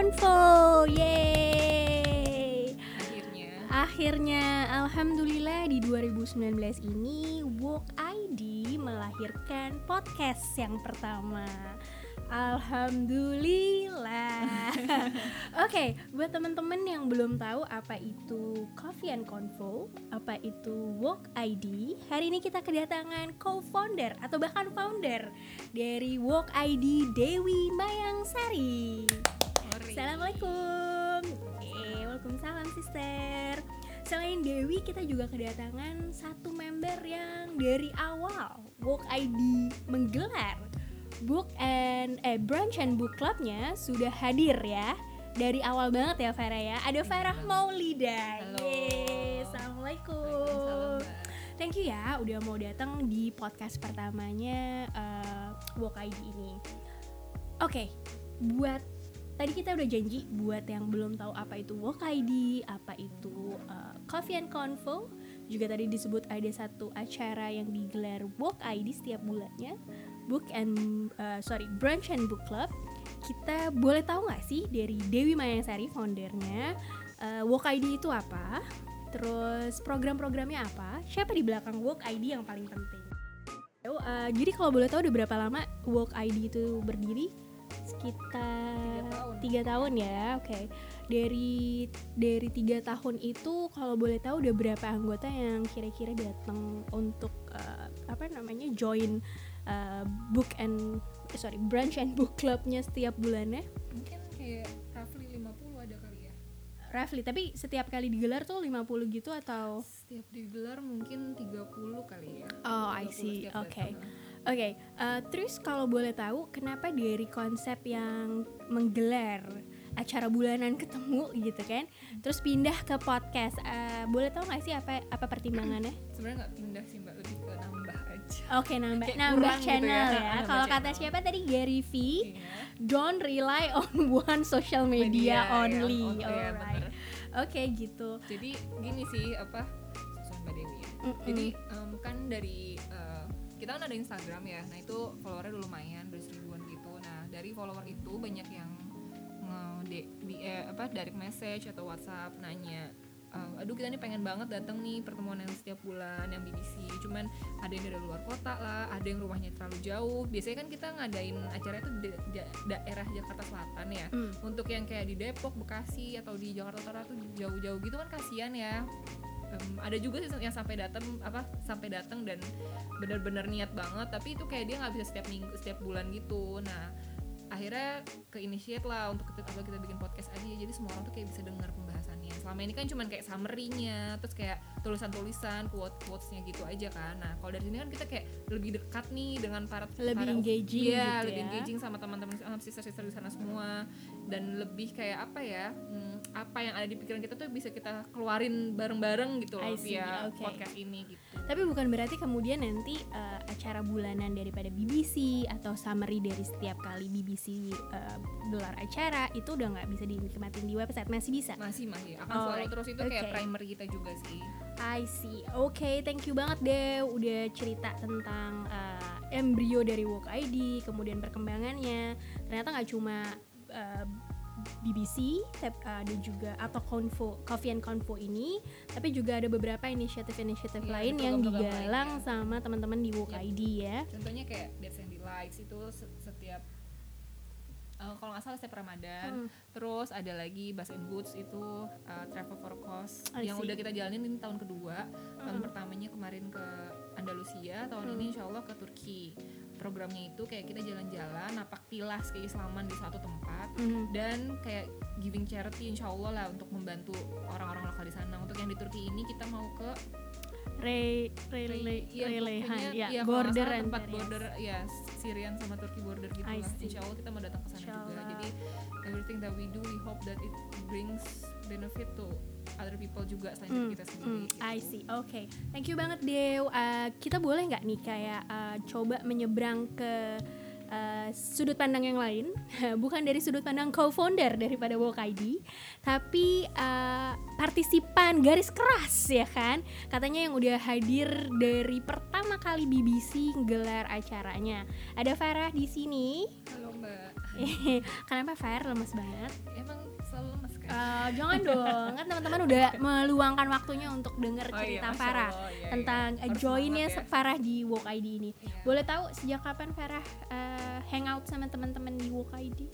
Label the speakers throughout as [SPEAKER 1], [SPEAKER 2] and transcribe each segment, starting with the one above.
[SPEAKER 1] Convo. Yeay!
[SPEAKER 2] akhirnya
[SPEAKER 1] Akhirnya, alhamdulillah di 2019 ini Walk ID melahirkan podcast yang pertama. Alhamdulillah. Oke, buat teman-teman yang belum tahu apa itu Coffee and Convo, apa itu Walk ID, hari ini kita kedatangan co-founder atau bahkan founder dari Walk ID Dewi Mayang Sari. Assalamualaikum. Eh, waalaikumsalam sister. Selain Dewi, kita juga kedatangan satu member yang dari awal Walk ID menggelar book and eh brunch and book clubnya sudah hadir ya dari awal banget ya Farah ya. Ada Farah Maulida.
[SPEAKER 2] Halo.
[SPEAKER 1] Yeay, Assalamualaikum. Thank you ya udah mau datang di podcast pertamanya eh, Walk ID ini. Oke, buat tadi kita udah janji buat yang belum tahu apa itu Walk ID, apa itu eh, Coffee and Convo, juga tadi disebut ada satu acara yang digelar Walk ID setiap bulannya, Book and eh, sorry Brunch and Book Club. Kita boleh tahu nggak sih dari Dewi Mayangsari foundernya eh, Walk ID itu apa? Terus program-programnya apa? Siapa di belakang Walk ID yang paling penting? Eh, jadi kalau boleh tahu udah berapa lama Walk ID itu berdiri? Sekitar
[SPEAKER 2] Tiga tahun.
[SPEAKER 1] tahun ya, oke. Dari dari tiga tahun itu kalau boleh tahu udah berapa anggota yang kira-kira datang untuk eh, apa namanya join eh, book and sorry brunch and book clubnya setiap bulannya?
[SPEAKER 2] mungkin kayak roughly 50 ada kali ya
[SPEAKER 1] Roughly, tapi setiap kali digelar tuh 50 gitu atau?
[SPEAKER 2] setiap digelar mungkin 30 kali ya
[SPEAKER 1] Oh, I
[SPEAKER 2] 30
[SPEAKER 1] see. Oke.
[SPEAKER 2] datang.
[SPEAKER 1] Oke, eh, terus kalau boleh tahu kenapa dari konsep yang menggelar acara bulanan ketemu gitu kan, terus pindah ke podcast, Eh, boleh tahu nggak sih apa apa pertimbangannya?
[SPEAKER 2] sebenarnya nggak pindah sih mbak lebih ke nambah aja
[SPEAKER 1] Oke, nambah
[SPEAKER 2] Kayak
[SPEAKER 1] nambah
[SPEAKER 2] kurang gitu
[SPEAKER 1] channel
[SPEAKER 2] ya,
[SPEAKER 1] ya. Kalau kata
[SPEAKER 2] channel.
[SPEAKER 1] siapa tadi Gary V,
[SPEAKER 2] Iya.
[SPEAKER 1] don't rely on one social media,
[SPEAKER 2] ya,
[SPEAKER 1] only.
[SPEAKER 2] on- iya,
[SPEAKER 1] Alright.
[SPEAKER 2] bener.
[SPEAKER 1] Oke, gitu.
[SPEAKER 2] jadi gini sih apa susun mbak Dewi ya
[SPEAKER 1] Mm-mm.
[SPEAKER 2] jadi em, kan dari eh, kita kan ada Instagram ya. Nah itu followernya udah lumayan udah seribuan gitu. Nah dari follower itu banyak yang nge di, di- eh, apa direct message atau WhatsApp nanya eh, aduh kita nih pengen banget datang nih pertemuan yang setiap bulan yang BBC cuman ada yang dari luar kota lah ada yang rumahnya terlalu jauh. Biasanya kan kita ngadain acara itu di da- daerah Jakarta Selatan ya.
[SPEAKER 1] Mm.
[SPEAKER 2] untuk yang kayak di Depok, Bekasi atau di Jakarta Utara tuh jauh-jauh gitu kan kasihan ya. Em, ada juga sih yang sampai datang apa sampai datang dan benar-benar niat banget tapi itu kayak dia nggak bisa setiap minggu setiap bulan gitu. Nah akhirnya ke lah untuk kita, kita bikin podcast aja jadi semua orang tuh kayak bisa dengar selama ini kan cuman kayak summary-nya terus kayak tulisan-tulisan quote quotesnya gitu aja kan nah kalau dari sini kan kita kayak lebih dekat nih dengan para
[SPEAKER 1] Lebih
[SPEAKER 2] para-
[SPEAKER 1] engaging
[SPEAKER 2] Iya,
[SPEAKER 1] gitu
[SPEAKER 2] lebih
[SPEAKER 1] ya.
[SPEAKER 2] engaging sama teman-teman sister-sister di sana semua dan lebih kayak apa ya hmm, apa yang ada di pikiran kita tuh bisa kita keluarin bareng-bareng gitu loh via
[SPEAKER 1] oke.
[SPEAKER 2] podcast ini gitu
[SPEAKER 1] Tapi bukan berarti kemudian nanti eh, acara bulanan daripada BBC atau summary dari setiap kali BBC eh, gelar acara itu udah nggak bisa dinikmatin di website masih bisa.
[SPEAKER 2] masih masih akan follow terus itu kayak
[SPEAKER 1] oke.
[SPEAKER 2] primer kita juga sih
[SPEAKER 1] I see. Oke, thank you banget deh udah cerita tentang eh, embrio dari Walk ID, kemudian perkembangannya. Ternyata nggak cuma eh, BBC, ada juga atau Convo, Coffee and Convo ini, tapi juga ada beberapa inisiatif-inisiatif
[SPEAKER 2] Iya,
[SPEAKER 1] lain yang digalang
[SPEAKER 2] lainnya.
[SPEAKER 1] sama teman-teman di Walk
[SPEAKER 2] Yap.
[SPEAKER 1] ID ya.
[SPEAKER 2] contohnya kayak Dead Sandy Lights itu se- setiap eh, kalau nggak salah setiap Ramadan
[SPEAKER 1] Hmm.
[SPEAKER 2] terus ada lagi Bass and Boots itu uh, Travel for Cause
[SPEAKER 1] I
[SPEAKER 2] yang
[SPEAKER 1] see.
[SPEAKER 2] udah kita jalanin ini tahun kedua tahun
[SPEAKER 1] Hmm.
[SPEAKER 2] pertamanya kemarin ke Andalusia tahun
[SPEAKER 1] Hmm.
[SPEAKER 2] ini insya Allah ke Turki programnya itu kayak kita jalan-jalan napak tilas keislaman di suatu tempat
[SPEAKER 1] Mhm.
[SPEAKER 2] dan kayak giving charity insya Allah lah untuk membantu orang-orang lokal di sana untuk yang di Turki ini kita mau ke
[SPEAKER 1] Re, relehan,
[SPEAKER 2] pokoknya,
[SPEAKER 1] ya,
[SPEAKER 2] iya, kalau nggak
[SPEAKER 1] border
[SPEAKER 2] salah tempat
[SPEAKER 1] areas.
[SPEAKER 2] border ya Syrian sama Turki border gitu lah insya Allah kita mau datang ke sana juga jadi everything that we do we hope that it brings benefit to other people juga selain diri kita sendiri
[SPEAKER 1] Hmm,
[SPEAKER 2] gitu.
[SPEAKER 1] I see. Oke, thank you banget Dew. Uh, kita boleh nggak nih kayak uh, coba menyeberang ke uh, sudut pandang yang lain, bukan dari sudut pandang co-founder daripada Walk ID, tapi uh, partisipan garis keras ya kan, katanya yang udah hadir dari pertama kali BBC gelar acaranya. Ada Farah di sini.
[SPEAKER 2] Halo Mbak.
[SPEAKER 1] Kenapa Farah lemes banget?
[SPEAKER 2] Emang selalu lemes kan?
[SPEAKER 1] Uh, jangan dong, kan teman-teman udah meluangkan waktunya untuk denger
[SPEAKER 2] Oh iya,
[SPEAKER 1] cerita
[SPEAKER 2] Masya
[SPEAKER 1] Farah
[SPEAKER 2] Allah, iya,
[SPEAKER 1] tentang
[SPEAKER 2] iya.
[SPEAKER 1] Joinnya
[SPEAKER 2] ya.
[SPEAKER 1] Farah di Walk ID ini.
[SPEAKER 2] Iya.
[SPEAKER 1] Boleh tahu sejak kapan Farah uh, hangout sama teman-teman di Walk ID?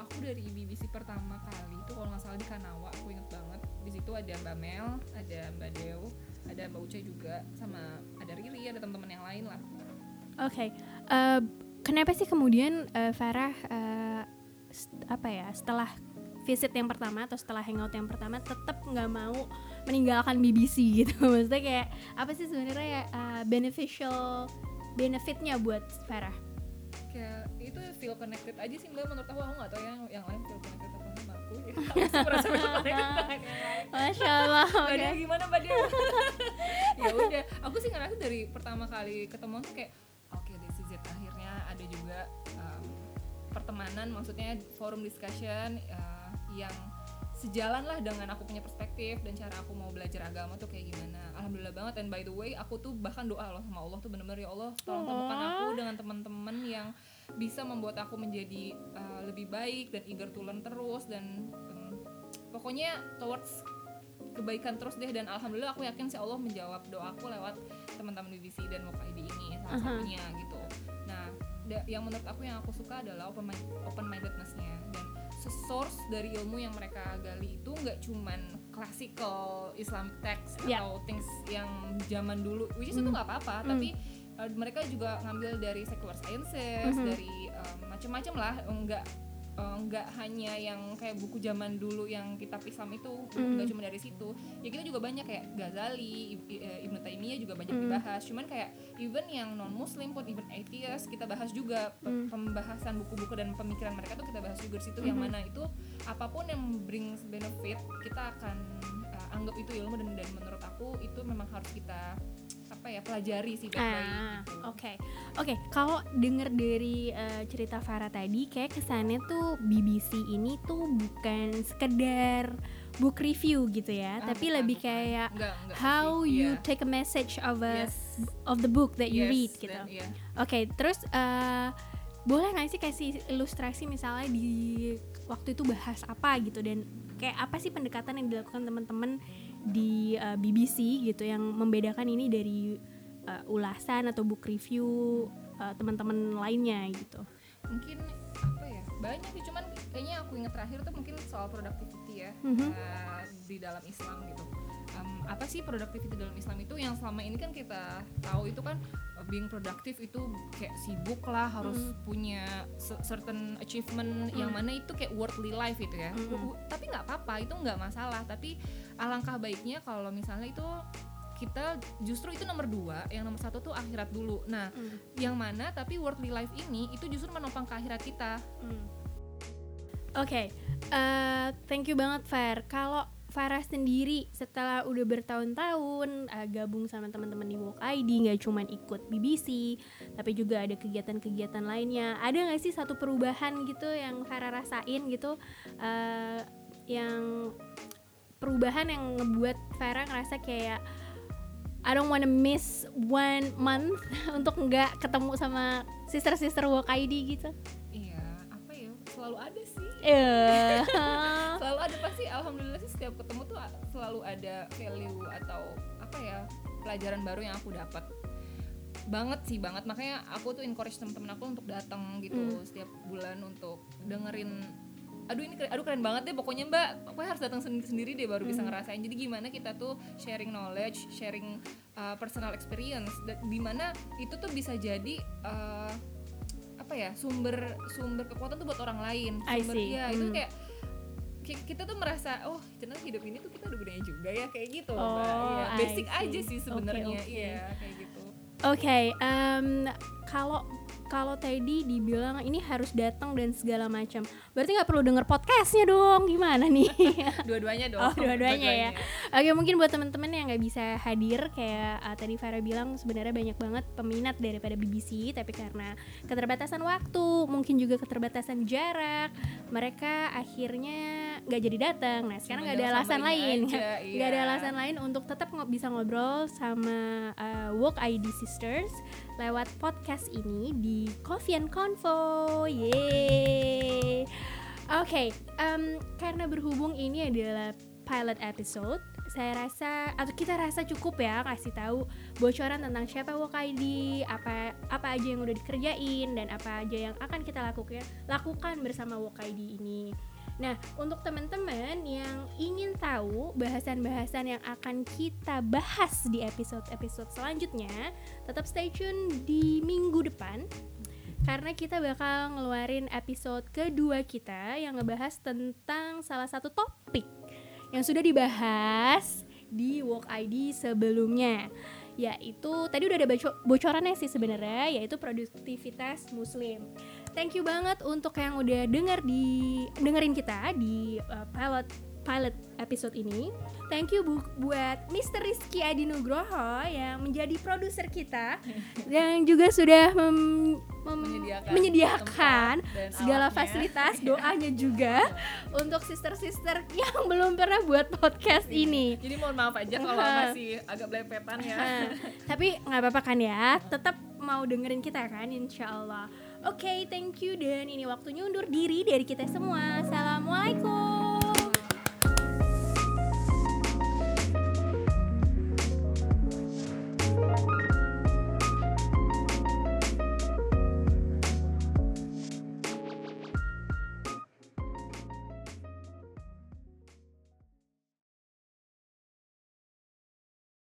[SPEAKER 2] Aku dari BBC pertama kali itu kalau nggak salah di Kanawa, aku inget banget. Di situ ada Mbak Mel, ada Mbak Deo, ada Mbak Uca juga, sama ada Riri, ada teman-teman yang lain lah.
[SPEAKER 1] Oke, uh, kenapa sih kemudian uh, Farah uh, apa ya setelah visit yang pertama atau setelah hangout yang pertama tetap nggak mau meninggalkan BBC gitu? Maksudnya kayak apa sih sebenarnya uh, beneficial benefitnya buat Farah?
[SPEAKER 2] Kayak itu feel connected aja sih Mbak menurut aku, aku nggak tahu yang yang lain feel connected apa sama aku. Jadi aku merasa feel connected.
[SPEAKER 1] Masya Allah.
[SPEAKER 2] Mbak gimana Mbak Deo? ya udah, aku sih ngerasa dari pertama kali ketemu tuh kayak oke this is it akhirnya ada juga um, pertemanan maksudnya forum discussion uh, yang sejalan lah dengan aku punya perspektif dan cara aku mau belajar agama tuh kayak gimana alhamdulillah banget and by the way aku tuh bahkan doa loh sama Allah tuh bener-bener ya Allah tolong temukan
[SPEAKER 1] Aw.
[SPEAKER 2] aku dengan teman-teman yang bisa membuat aku menjadi uh, lebih baik dan eager to learn terus dan um, pokoknya towards kebaikan terus deh dan alhamdulillah aku yakin sih Allah menjawab doaku lewat teman-teman BBC dan Moka ID ini salah
[SPEAKER 1] Aha.
[SPEAKER 2] satunya gitu. Da- yang menurut aku yang aku suka adalah open mind open mindednessnya dan source dari ilmu yang mereka gali itu nggak cuman classical Islamic text
[SPEAKER 1] Ya.
[SPEAKER 2] atau things yang zaman dulu which is itu
[SPEAKER 1] Hmm.
[SPEAKER 2] nggak apa-apa
[SPEAKER 1] Hmm.
[SPEAKER 2] tapi uh, mereka juga ngambil dari secular sciences
[SPEAKER 1] Mhm.
[SPEAKER 2] dari um, macam-macam lah nggak uh, nggak hanya yang kayak buku zaman dulu yang kitab Islam itu
[SPEAKER 1] Hmm.
[SPEAKER 2] nggak cuma dari situ ya kita juga banyak kayak Ghazali eh, Ibnu Taimiyah juga banyak
[SPEAKER 1] Hmm.
[SPEAKER 2] dibahas cuman kayak even yang non Muslim pun even atheist kita bahas juga
[SPEAKER 1] Hmm.
[SPEAKER 2] pembahasan buku-buku dan pemikiran mereka tuh kita bahas juga di situ yang
[SPEAKER 1] Mhm.
[SPEAKER 2] mana itu apa pun yang brings benefit kita akan uh, anggap itu ilmu dan dan menurut aku itu memang harus kita apa ya pelajari sih baik-baik
[SPEAKER 1] Ah,
[SPEAKER 2] gitu.
[SPEAKER 1] oke. Oke, kalau denger dari eh, cerita Farah tadi kayak kesannya tuh BBC ini tuh bukan sekedar book review gitu ya,
[SPEAKER 2] Ah,
[SPEAKER 1] tapi
[SPEAKER 2] bukan,
[SPEAKER 1] lebih
[SPEAKER 2] bukan.
[SPEAKER 1] kayak
[SPEAKER 2] Enggak, enggak
[SPEAKER 1] how
[SPEAKER 2] sih.
[SPEAKER 1] you
[SPEAKER 2] Iya.
[SPEAKER 1] take a message of a
[SPEAKER 2] yes.
[SPEAKER 1] of the book that you
[SPEAKER 2] Yes,
[SPEAKER 1] read gitu. Oke, terus eh, boleh nggak sih kasih ilustrasi misalnya di waktu itu bahas apa gitu dan kayak apa sih pendekatan yang dilakukan teman-teman di eh, BBC gitu yang membedakan ini dari eh, ulasan atau book review eh, teman-teman lainnya gitu.
[SPEAKER 2] mungkin apa ya banyak sih cuman kayaknya aku inget terakhir tuh mungkin soal productivity ya
[SPEAKER 1] Mhm.
[SPEAKER 2] uh, di dalam Islam gitu Um, apa sih productivity dalam Islam itu yang selama ini kan kita tahu itu kan uh, being productive itu kayak sibuk lah harus
[SPEAKER 1] Mhm.
[SPEAKER 2] punya certain achievement yang
[SPEAKER 1] Mhm.
[SPEAKER 2] mana itu kayak worldly life itu ya w- tapi nggak apa-apa itu nggak masalah tapi alangkah baiknya kalau misalnya itu kita justru itu nomor dua yang nomor satu tuh akhirat dulu nah yang mana tapi worldly life ini itu justru menopang ke akhirat kita
[SPEAKER 1] Hmm. Oke, eh, thank you banget Far. Kalau Farah sendiri setelah udah bertahun-tahun eh, gabung sama teman-teman di Walk ID, nggak cuman ikut BBC, tapi juga ada kegiatan-kegiatan lainnya. Ada nggak sih satu perubahan gitu yang Farah rasain gitu, eh, yang perubahan yang ngebuat Farah ngerasa kayak I don't wanna miss one month untuk nggak ketemu sama sister-sister Walk ID gitu.
[SPEAKER 2] iya apa ya selalu ada sih
[SPEAKER 1] Eh.
[SPEAKER 2] selalu ada pasti alhamdulillah sih setiap ketemu tuh selalu ada value atau apa ya pelajaran baru yang aku dapat banget sih banget makanya aku tuh encourage temen-temen aku untuk datang gitu
[SPEAKER 1] Hmm.
[SPEAKER 2] setiap bulan untuk dengerin aduh ini keren, aduh keren banget deh pokoknya mbak pokoknya harus datang sendiri sendiri deh baru bisa
[SPEAKER 1] Hmm.
[SPEAKER 2] ngerasain jadi gimana kita tuh sharing knowledge sharing uh, personal experience di mana itu tuh bisa jadi uh, apa ya sumber sumber kekuatan tuh buat orang lain
[SPEAKER 1] I
[SPEAKER 2] sumber
[SPEAKER 1] see.
[SPEAKER 2] iya itu
[SPEAKER 1] Hmm.
[SPEAKER 2] kayak kita tuh merasa oh ternyata hidup ini tuh kita ada gunanya juga ya kayak gitu
[SPEAKER 1] Oh,
[SPEAKER 2] mbak
[SPEAKER 1] I
[SPEAKER 2] basic aja sih sebenarnya
[SPEAKER 1] oke.
[SPEAKER 2] iya kayak gitu
[SPEAKER 1] Oke, em, kalau kalau tadi dibilang ini harus datang dan segala macam. Berarti nggak perlu denger podcastnya dong. Gimana nih?
[SPEAKER 2] dua-duanya dong
[SPEAKER 1] Oh, dua-duanya ya. Oke, mungkin buat teman-teman yang nggak bisa hadir kayak uh, tadi Farah bilang sebenarnya banyak banget peminat daripada BBC, tapi karena keterbatasan waktu, mungkin juga keterbatasan jarak, mereka akhirnya nggak jadi datang. Nah, sekarang nggak ada alasan lain. nggak ada
[SPEAKER 2] iya.
[SPEAKER 1] alasan lain untuk tetap ngo- bisa ngobrol sama uh, Walk ID Sisters lewat podcast ini di Coffee and Convo. Yeay. Oke, em, karena berhubung ini adalah pilot episode, saya rasa atau kita rasa cukup ya kasih tahu bocoran tentang siapa Walk ID, apa apa aja yang udah dikerjain dan apa aja yang akan kita lakukan lakukan bersama Walk ID ini. Nah, untuk teman-teman yang ingin tahu bahasan-bahasan yang akan kita bahas di episode-episode selanjutnya, tetap stay tune di minggu depan karena kita bakal ngeluarin episode kedua kita yang ngebahas tentang salah satu topik yang sudah dibahas di Walk ID sebelumnya yaitu tadi udah ada boco- bocorannya sih sebenarnya yaitu produktivitas muslim. Thank you banget untuk yang udah denger di dengerin kita di uh, pilot pilot episode ini. Thank you bu- buat Mr. Rizky Adi Nugroho yang menjadi produser kita yang juga sudah mem- mem-
[SPEAKER 2] menyediakan,
[SPEAKER 1] menyediakan segala
[SPEAKER 2] alatnya.
[SPEAKER 1] fasilitas doanya juga untuk sister-sister yang belum pernah buat podcast ini.
[SPEAKER 2] jadi mohon maaf aja kalau masih agak belepetan ya
[SPEAKER 1] tapi nggak apa-apa kan ya, tetap mau dengerin kita kan, insya Allah. Oke, thank you dan ini waktunya undur diri dari kita semua. Assalamualaikum.